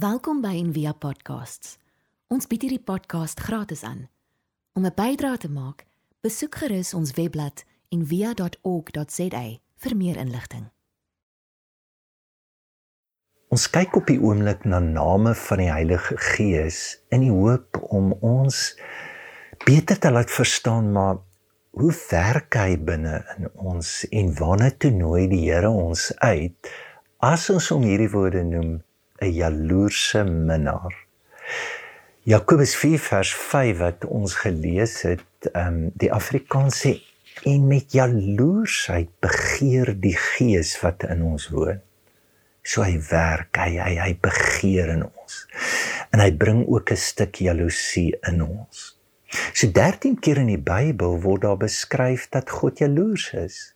Welkom by Envia Podcasts. Ons bied hierdie podcast gratis aan. Om 'n bydrae te maak, besoek gerus ons webblad en via.org.za vir meer inligting. Ons kyk op die oomblik na name van die Heilige Gees in die hoop om ons beter te laat verstaan maar hoe werk hy binne in ons en waarna toe nooi die Here ons uit as ons hom hierdie woorde noem 'n jaloerse minnaar. Jakobus 4 vers 5 wat ons gelees het, ehm um, die Afrikaans sê en met jaloersheid begeer die gees wat in ons woon. So hy werk, hy hy, hy begeer in ons. En hy bring ook 'n stuk jaloesie in ons. So 13 keer in die Bybel word daar beskryf dat God jaloers is.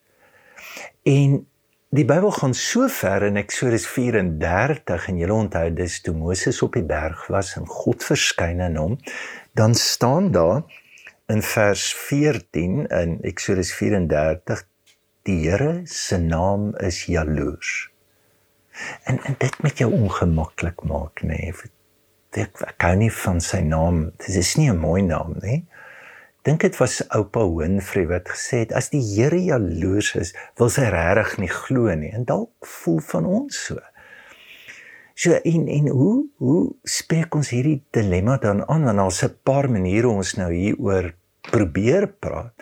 En Die Bybel gaan so ver in Eksodus 34 en julle onthou dis toe Moses op die berg was en God verskyn aan hom, dan staan daar in vers 14 in Eksodus 34 die Here se naam is jaloers. En en dit met jou ongemaklik maak nê. Nee. Ek, ek kan nie van sy naam. Dit is nie 'n mooi naam nie dink dit was oupa Winfrey wat gesê het as die Here jaloers is, wil sy regtig nie glo nie en dalk voel van ons so. So en en hoe hoe spreek ons hierdie dilemma dan aan want daar's 'n paar maniere ons nou hieroor probeer praat.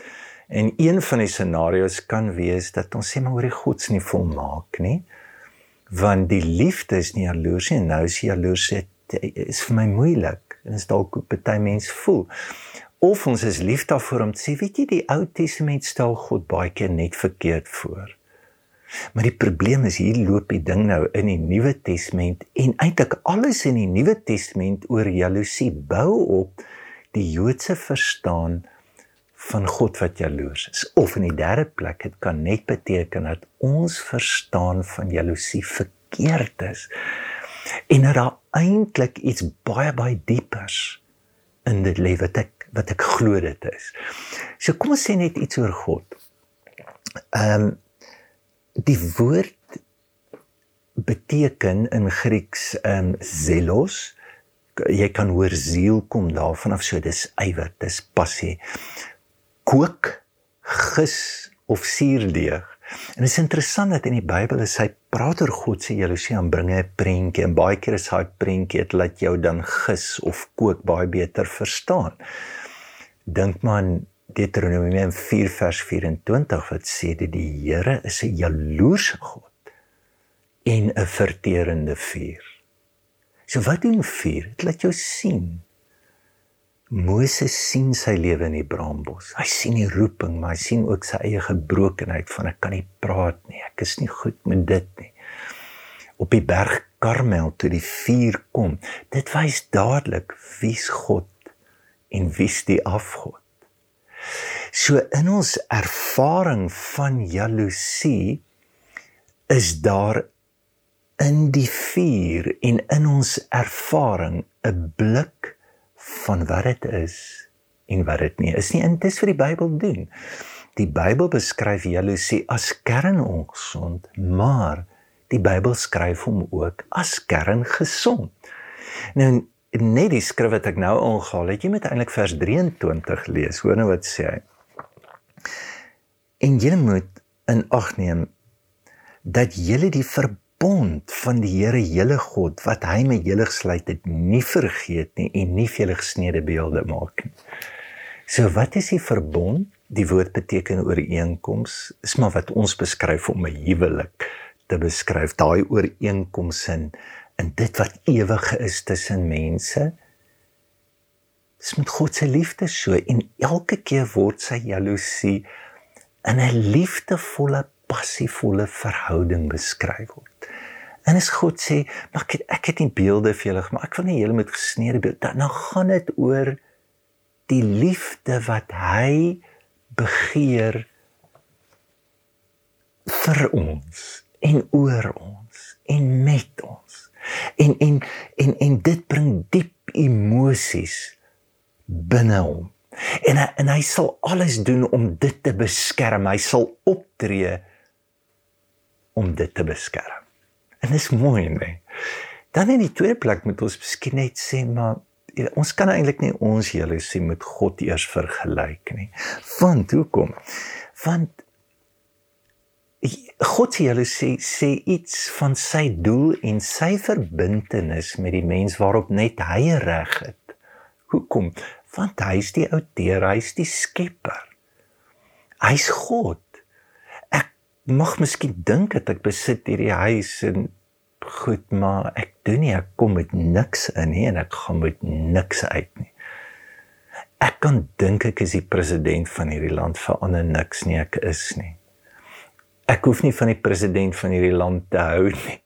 En een van die scenario's kan wees dat ons sê maar oor die gods nie volmaak nie. Want die liefde is nie jaloers nie, nou is jaloers is vir my moeilik en is dalk hoe party mense voel of ons is lief daarvoor om te sê, weet jy, die Ou Testament stel God baie keer net verkeerd voor. Maar die probleem is hier loop die ding nou in die Nuwe Testament en eintlik alles in die Nuwe Testament oor jaloesie bou op die Joodse verstaan van God wat jaloers is. Of in die derde plek, dit kan net beteken dat ons verstaan van jaloesie verkeerd is. En dat daar eintlik iets baie baie diepers in dit lê wat ek wat ek glo dit is. So kom ons sê net iets oor God. Ehm um, die woord beteken in Grieks ehm um, zelos. Jy kan hoor siel kom daarvan af so dis ywer, dis passie. Kook, gis of suurdeeg. En dit is interessant dat in die Bybel is hy praat oor God se jaloesie en bring 'n prentjie en baie keer is daai prentjie dit laat jou dan gis of kook baie beter verstaan dink maar aan Deuteronomium 4 vers 24 wat sê dat die Here is 'n jaloerse God en 'n verterende vuur. So wat doen vuur? Dit laat jou sien. Moses sien sy lewe in die braambos. Hy sien die roeping, maar hy sien ook sy eie gebrokenheid van ek kan nie praat nie. Ek is nie goed met dit nie. Op die berg Karmel toe die vuur kom, dit wys dadelik wie's God en wie's die afgod. So in ons ervaring van jaloesie is daar in die vuur en in ons ervaring 'n blik van wat dit is en wat dit nie is nie. En dis wat die Bybel doen. Die Bybel beskryf jaloesie as kernongesond, maar die Bybel skryf hom ook as kerngesond. Nou net die skrif wat ek nou aangehaal het, jy moet eintlik vers 23 lees. Hoor nou wat sê hy. En jy moet in ag neem dat julle die verbond van die Here julle God wat hy met julle gesluit het, nie vergeet nie en nie vir julle gesneede beelde maak nie. So wat is die verbond? Die woord beteken ooreenkoms, is maar wat ons beskryf om 'n huwelik te beskryf. Daai ooreenkoms in in dit wat ewig is tussen mense. Dis met God se liefde so en elke keer word sy jaloesie in 'n liefdevolle, passievolle verhouding beskryf word. En as God sê, "Maar ek het, ek het nie beelde vir julle gemaak, ek wil nie julle met gesneede beeld." Dan gaan dit oor die liefde wat hy begeer vir ons en oor ons en met ons. En en en en dit bring diep emosies binne hom. En hy, en hy sal alles doen om dit te beskerm. Hy sal optree om dit te beskerm. En dis mooi, nee. Dan in die tweede plek moet ons miskien net sê maar ons kan eintlik nie ons jaloesie met God eers vergelyk nie. Want hoekom? Want God se jaloesie sê iets van sy doel en sy verbintenis met die mens waarop net hy reg het. Hoekom? Want hy is die outeur, hy is die skepper. Hy's God. Ek mag miskien dink dat ek besit hierdie huis en goed, maar ek doen nie ek kom met niks in nie en ek gaan met niks uit nie. Ek kan dink ek is die president van hierdie land vir ander niks nie, ek is nie ek hoef nie van die president van hierdie land te hou nie.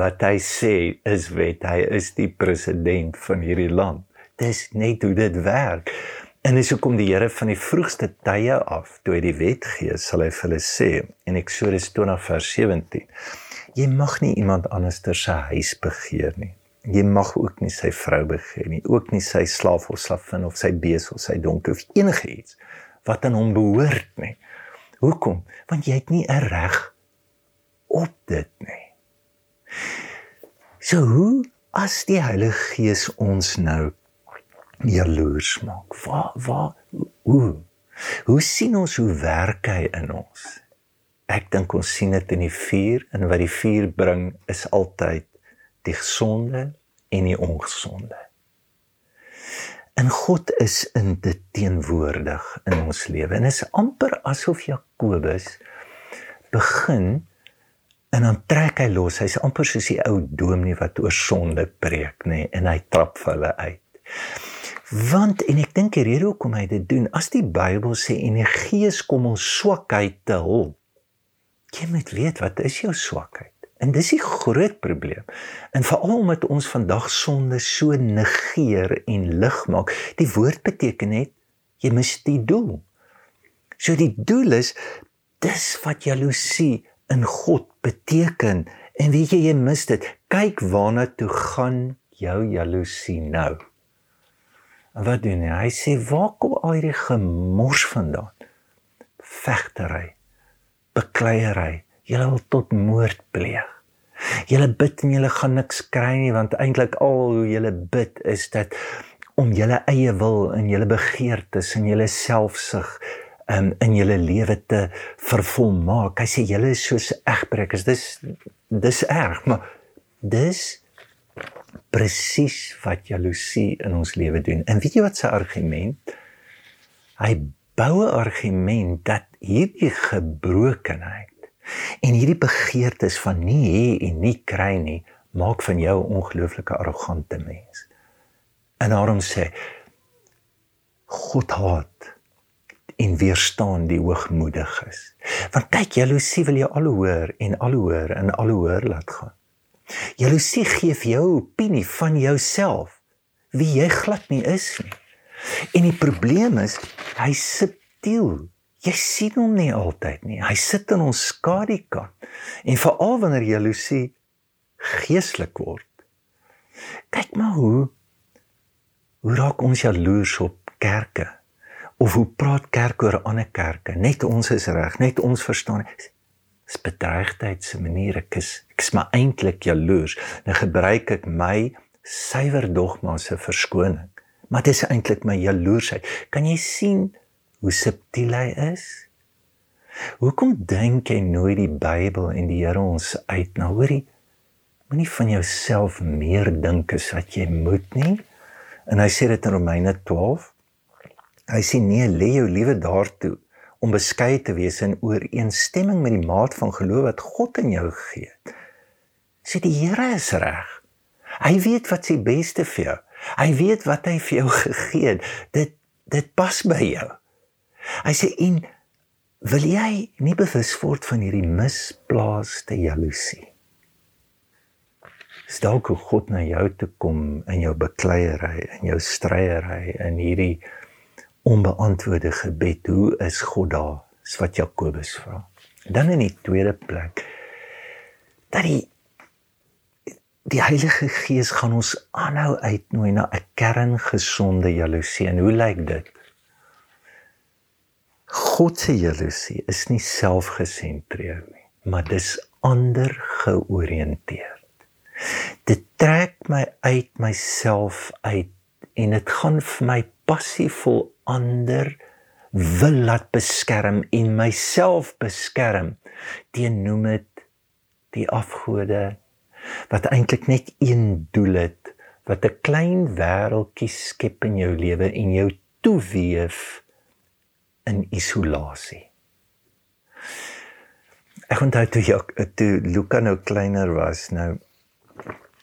Wat hy sê is wet, hy is die president van hierdie land. Dis net hoe dit werk. En dis hoekom die Here van die vroegste tye af, toe hy die wet gee, sal hy vir hulle sê in Eksodus 20 vers 17: Jy mag nie iemand anders se huis begeer nie. Jy mag ook nie sy vrou begeer nie, ook nie sy slaaf of slavin of sy bees of sy donkie of enigiets wat aan hom behoort nie. Hoekom? Want jy het nie 'n reg op dit nie. So hoe as die Heilige Gees ons nou jaloers maak? Waar waar hoe? Hoe sien ons hoe werk hy in ons? Ek dink ons sien dit in die vuur en wat die vuur bring is altyd die gesonde en die ongesonde. En God is in dit teenwoordig in ons lewe. En is amper asof Jakobus begin en dan trek hy los. Hy's amper soos die ou dominee wat oor sonde preek, nê, nee, en hy trap vir hulle uit. Want en ek dink die rede hoekom hy dit doen, as die Bybel sê en die Gees kom ons swakheid te hulp. Jy moet weet wat is jou swakheid? En dis die groot probleem. En veral omdat ons vandag sonde so negeer en lig maak. Die woord beteken net jy mis die doel. So die doel is dis wat jaloesie in God beteken. En weet jy jy mis dit. Kyk waarna toe gaan jou jaloesie nou. En wat doen hy? Hy sê waar kom al hierdie gemors vandaan? Vegtery, bekleierery, Julle wil tot moord pleeg. Julle bid en julle gaan niks kry nie want eintlik al hoe julle bid is dit om julle eie wil en julle begeertes en julle selfsug um, in julle lewe te vervolmaak. Hy sê julle is soos egbreekers. Dis dis erg, maar dis presies wat jaloesie in ons lewe doen. En weet jy wat sy argument? Hy bou 'n argument dat hierdie gebrokenheid En hierdie begeertes van nie hê en nie kry nie, maak van jou 'n ongelooflike arrogante mens. En daarom sê God haat en weerstaan die hoogmoediges. Want kyk, jaloesie wil jou al hoor en al hoor en al hoor laat gaan. Jaloesie gee vir jou opinie van jouself wie jy glad nie is nie. En die probleem is, hy subtiel Jy sien hom nie altyd nie. Hy sit in ons skadukant. En veral wanneer jaloesie geestelik word. Kyk maar hoe hoe raak ons jaloers op kerke? Of hoe praat kerk oor ander kerke? Net ons is reg, net ons verstaan. Dis bedreigdheid se manier ek is ek is maar eintlik jaloers. Nou gebruik ek my suiwer dogma se verskoning. Maar dit is eintlik my jaloersheid. Kan jy sien hoe subtiel hy is? Hoekom dink jy nooit die Bybel en die Here ons uit na hoorie? Moenie van jouself meer dink as wat jy moet nie. En hy sê dit in Romeine 12. Hy sê nee, lê jou liewe daartoe om beskeie te wees in ooreenstemming met die maat van geloof wat God in jou het. Sê die Here is reg. Hy weet wat se beste vir jou. Hy weet wat hy vir jou gegee het. Dit dit pas by jou. Hy sê en wil jy nie bewus word van hierdie misplaaste jaloesie? Stel hoe God na jou toe kom in jou bekleierery, in jou stryery, in hierdie onbeantwoorde gebed, hoe is God daar? Dis wat Jakobus vra. Dan in die tweede plek dat die die Heilige Gees gaan ons aanhou uitnooi na 'n kerngesonde jaloesie. En hoe lyk dit? God se jaloesie is nie selfgesentreerd nie, maar dis ander georiënteerd. Dit trek my uit myself uit en dit gaan vir my passievol ander wil laat beskerm en myself beskerm teen noem dit die afgode wat eintlik net een doel het wat 'n klein wêreltjie skep in jou lewe en jou toeweef in isolasie. Ek onthou toe ek toe Luka nou kleiner was, nou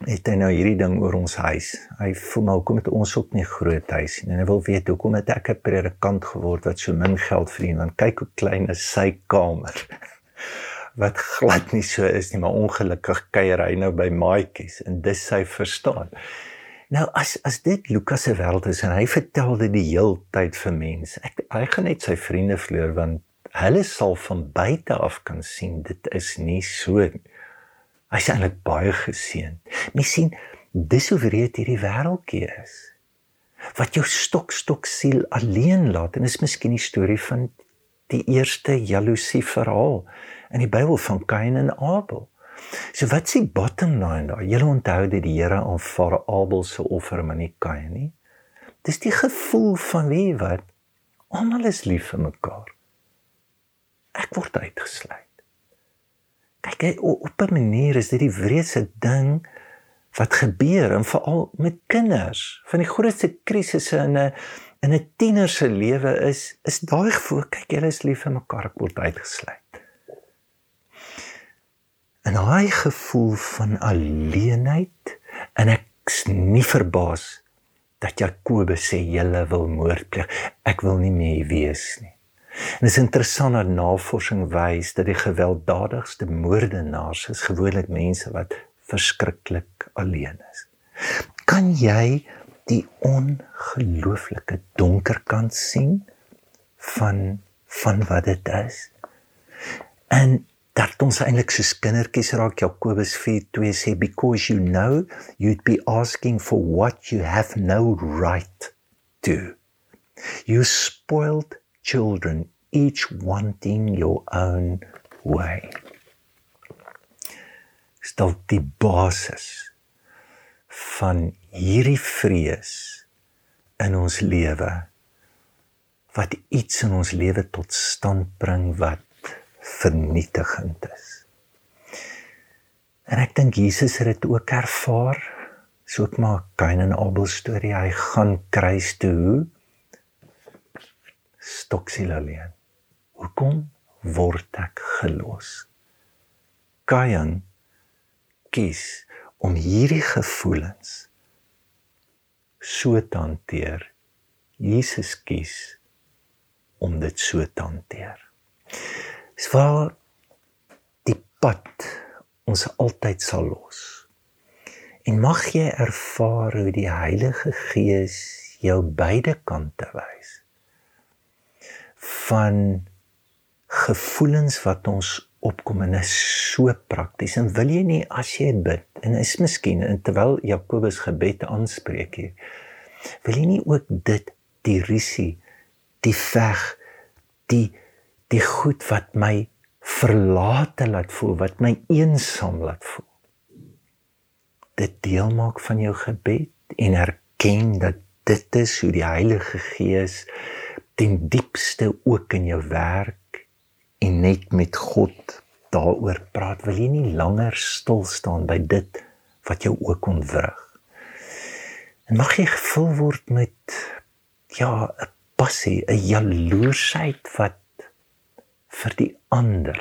het hy nou hierdie ding oor ons huis. Hy voel maar hoekom het ons ook nie groot huis nie. En hy wil weet hoekom het ek 'n predikant geword wat so min geld verdien? Want kyk hoe klein is sy kamer. wat glad nie so is nie, maar ongelukkig kuier hy nou by maatjies en dis sy verstaan. Nou as as dit Lukas se wêreld is en hy vertel dit die heeltyd vir mense. Ek hy gaan net sy vriende vloer want hulle sal van buite af kan sien dit is nie so nie. Hy's eintlik baie geseën. Mens sien dis hoe wreed hierdie wêreldjie is. Wat jou stok stok siel alleen laat en is miskien die storie van die eerste jaloesie verhaal in die Bybel van Kain en Abel. So wat s'ie bottom line daar? Julle onthou dat die Here aanvaar Abel se offer maar nie Kain nie. Dis die gevoel van wie wat almal is lief vir mekaar. Ek word uitgesluit kyk op 'n manier is dit die wreedste ding wat gebeur en veral met kinders van die grootste krisisse in 'n in 'n tiener se lewe is is daai gevoel kyk julle is lief vir mekaar ek word uitgesluit en daai gevoel van alleenheid en ek's nie verbaas dat Jakobus sê julle wil moord pleeg ek wil nie meer wees nie En dit is interessant dat navorsing wys dat die gewelddadigste moordenaars is gewoonlik mense wat verskriklik alleen is. Kan jy die ongelooflike donker kant sien van van wat dit is? En dat ons eintlik soos kindertjies raak Jakobus 4:2 sê because you know you'd be asking for what you have no right to. You spoiled children, each wanting your own way. Stel die basis van hierdie vrees in ons lewe wat iets in ons lewe tot stand bring wat vernietigend is. En ek dink Jesus het dit ook ervaar. So ek maak Kain en Abel storie. Hy gaan kruis toe stoksiel alleen. Hoekom word ek gelos? Kain kies om hierdie gevoelens so te hanteer. Jesus kies om dit so te hanteer. Dis waar die pad ons altyd sal los. En mag jy ervaar hoe die Heilige Gees jou beide kante wys van gevoelens wat ons opkom en is so prakties en wil jy nie as jy bid en is miskien en terwyl Jakobus gebed aanspreek hier wil jy nie ook dit die risie die veg die die goed wat my verlate laat voel wat my eensaam laat voel dit deel maak van jou gebed en erken dat dit is hoe die Heilige Gees ten diepste ook in jou werk en net met God daaroor praat, wil jy nie langer stil staan by dit wat jou ook ontwrig. En mag jy gevul word met ja, 'n passie, 'n jaloersheid wat vir die ander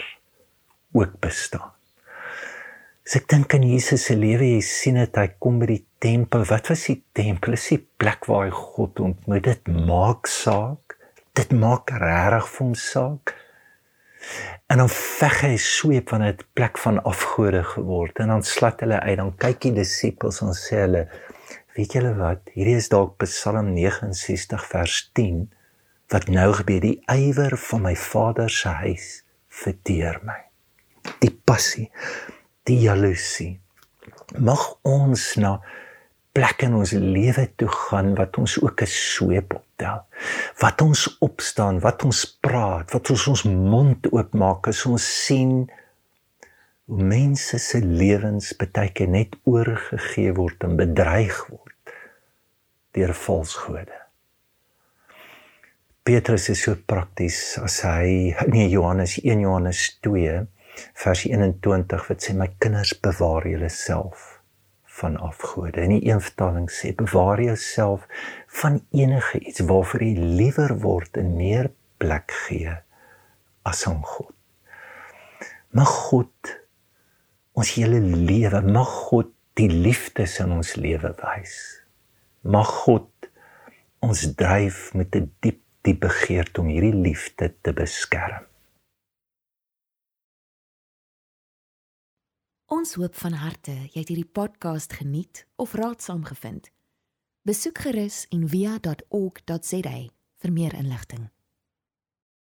ook bestaan. As ek dink aan Jesus se lewe, jy sien dit hy kom by die tempel. Wat was die tempel? Dis die plek waar hy God ontmoet. Dit maak saak dit maak regtig vir hom saak. En dan veg hy sweep van 'n plek van afgode geword en dan slat hulle uit dan kyk die disippels en sê hulle weet julle wat hierdie is dalk Psalm 69 vers 10 wat nou gebeur die ywer van my vader se huis verteer my die passie die jaloesie mag ons na plekke in ons lewe toe gaan wat ons ook 'n sweep optel. Wat ons opstaan, wat ons praat, wat ons ons mond oopmaak as ons sien hoe mense se lewens baie keer net oorgegee word en bedreig word deur valsgode. Petrus is so prakties as hy nee Johannes 1 Johannes 2 vers 21 wat sê my kinders bewaar julle self van afgode. In die een vertaling sê bewaar jouself van enige iets waarvoor jy liewer word en meer plek gee as aan God. Mag God ons hele lewe, mag God die liefde in ons lewe wys. Mag God ons dryf met 'n die diep diep begeerte om hierdie liefde te beskerm. Ons hoop van harte jy het hierdie podcast geniet of raadsaam gevind. Besoek gerus en via.ok.za vir meer inligting.